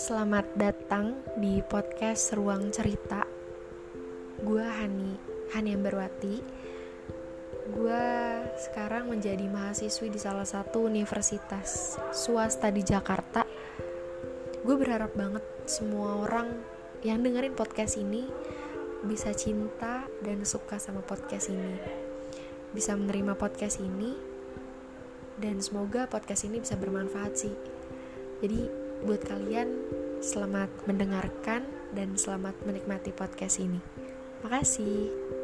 Selamat datang di podcast Ruang Cerita. Gue Hani, Hani Amberwati. Gue sekarang menjadi mahasiswi di salah satu universitas swasta di Jakarta. Gue berharap banget semua orang yang dengerin podcast ini bisa cinta dan suka sama podcast ini. Bisa menerima podcast ini dan semoga podcast ini bisa bermanfaat sih. Jadi buat kalian selamat mendengarkan dan selamat menikmati podcast ini. Makasih.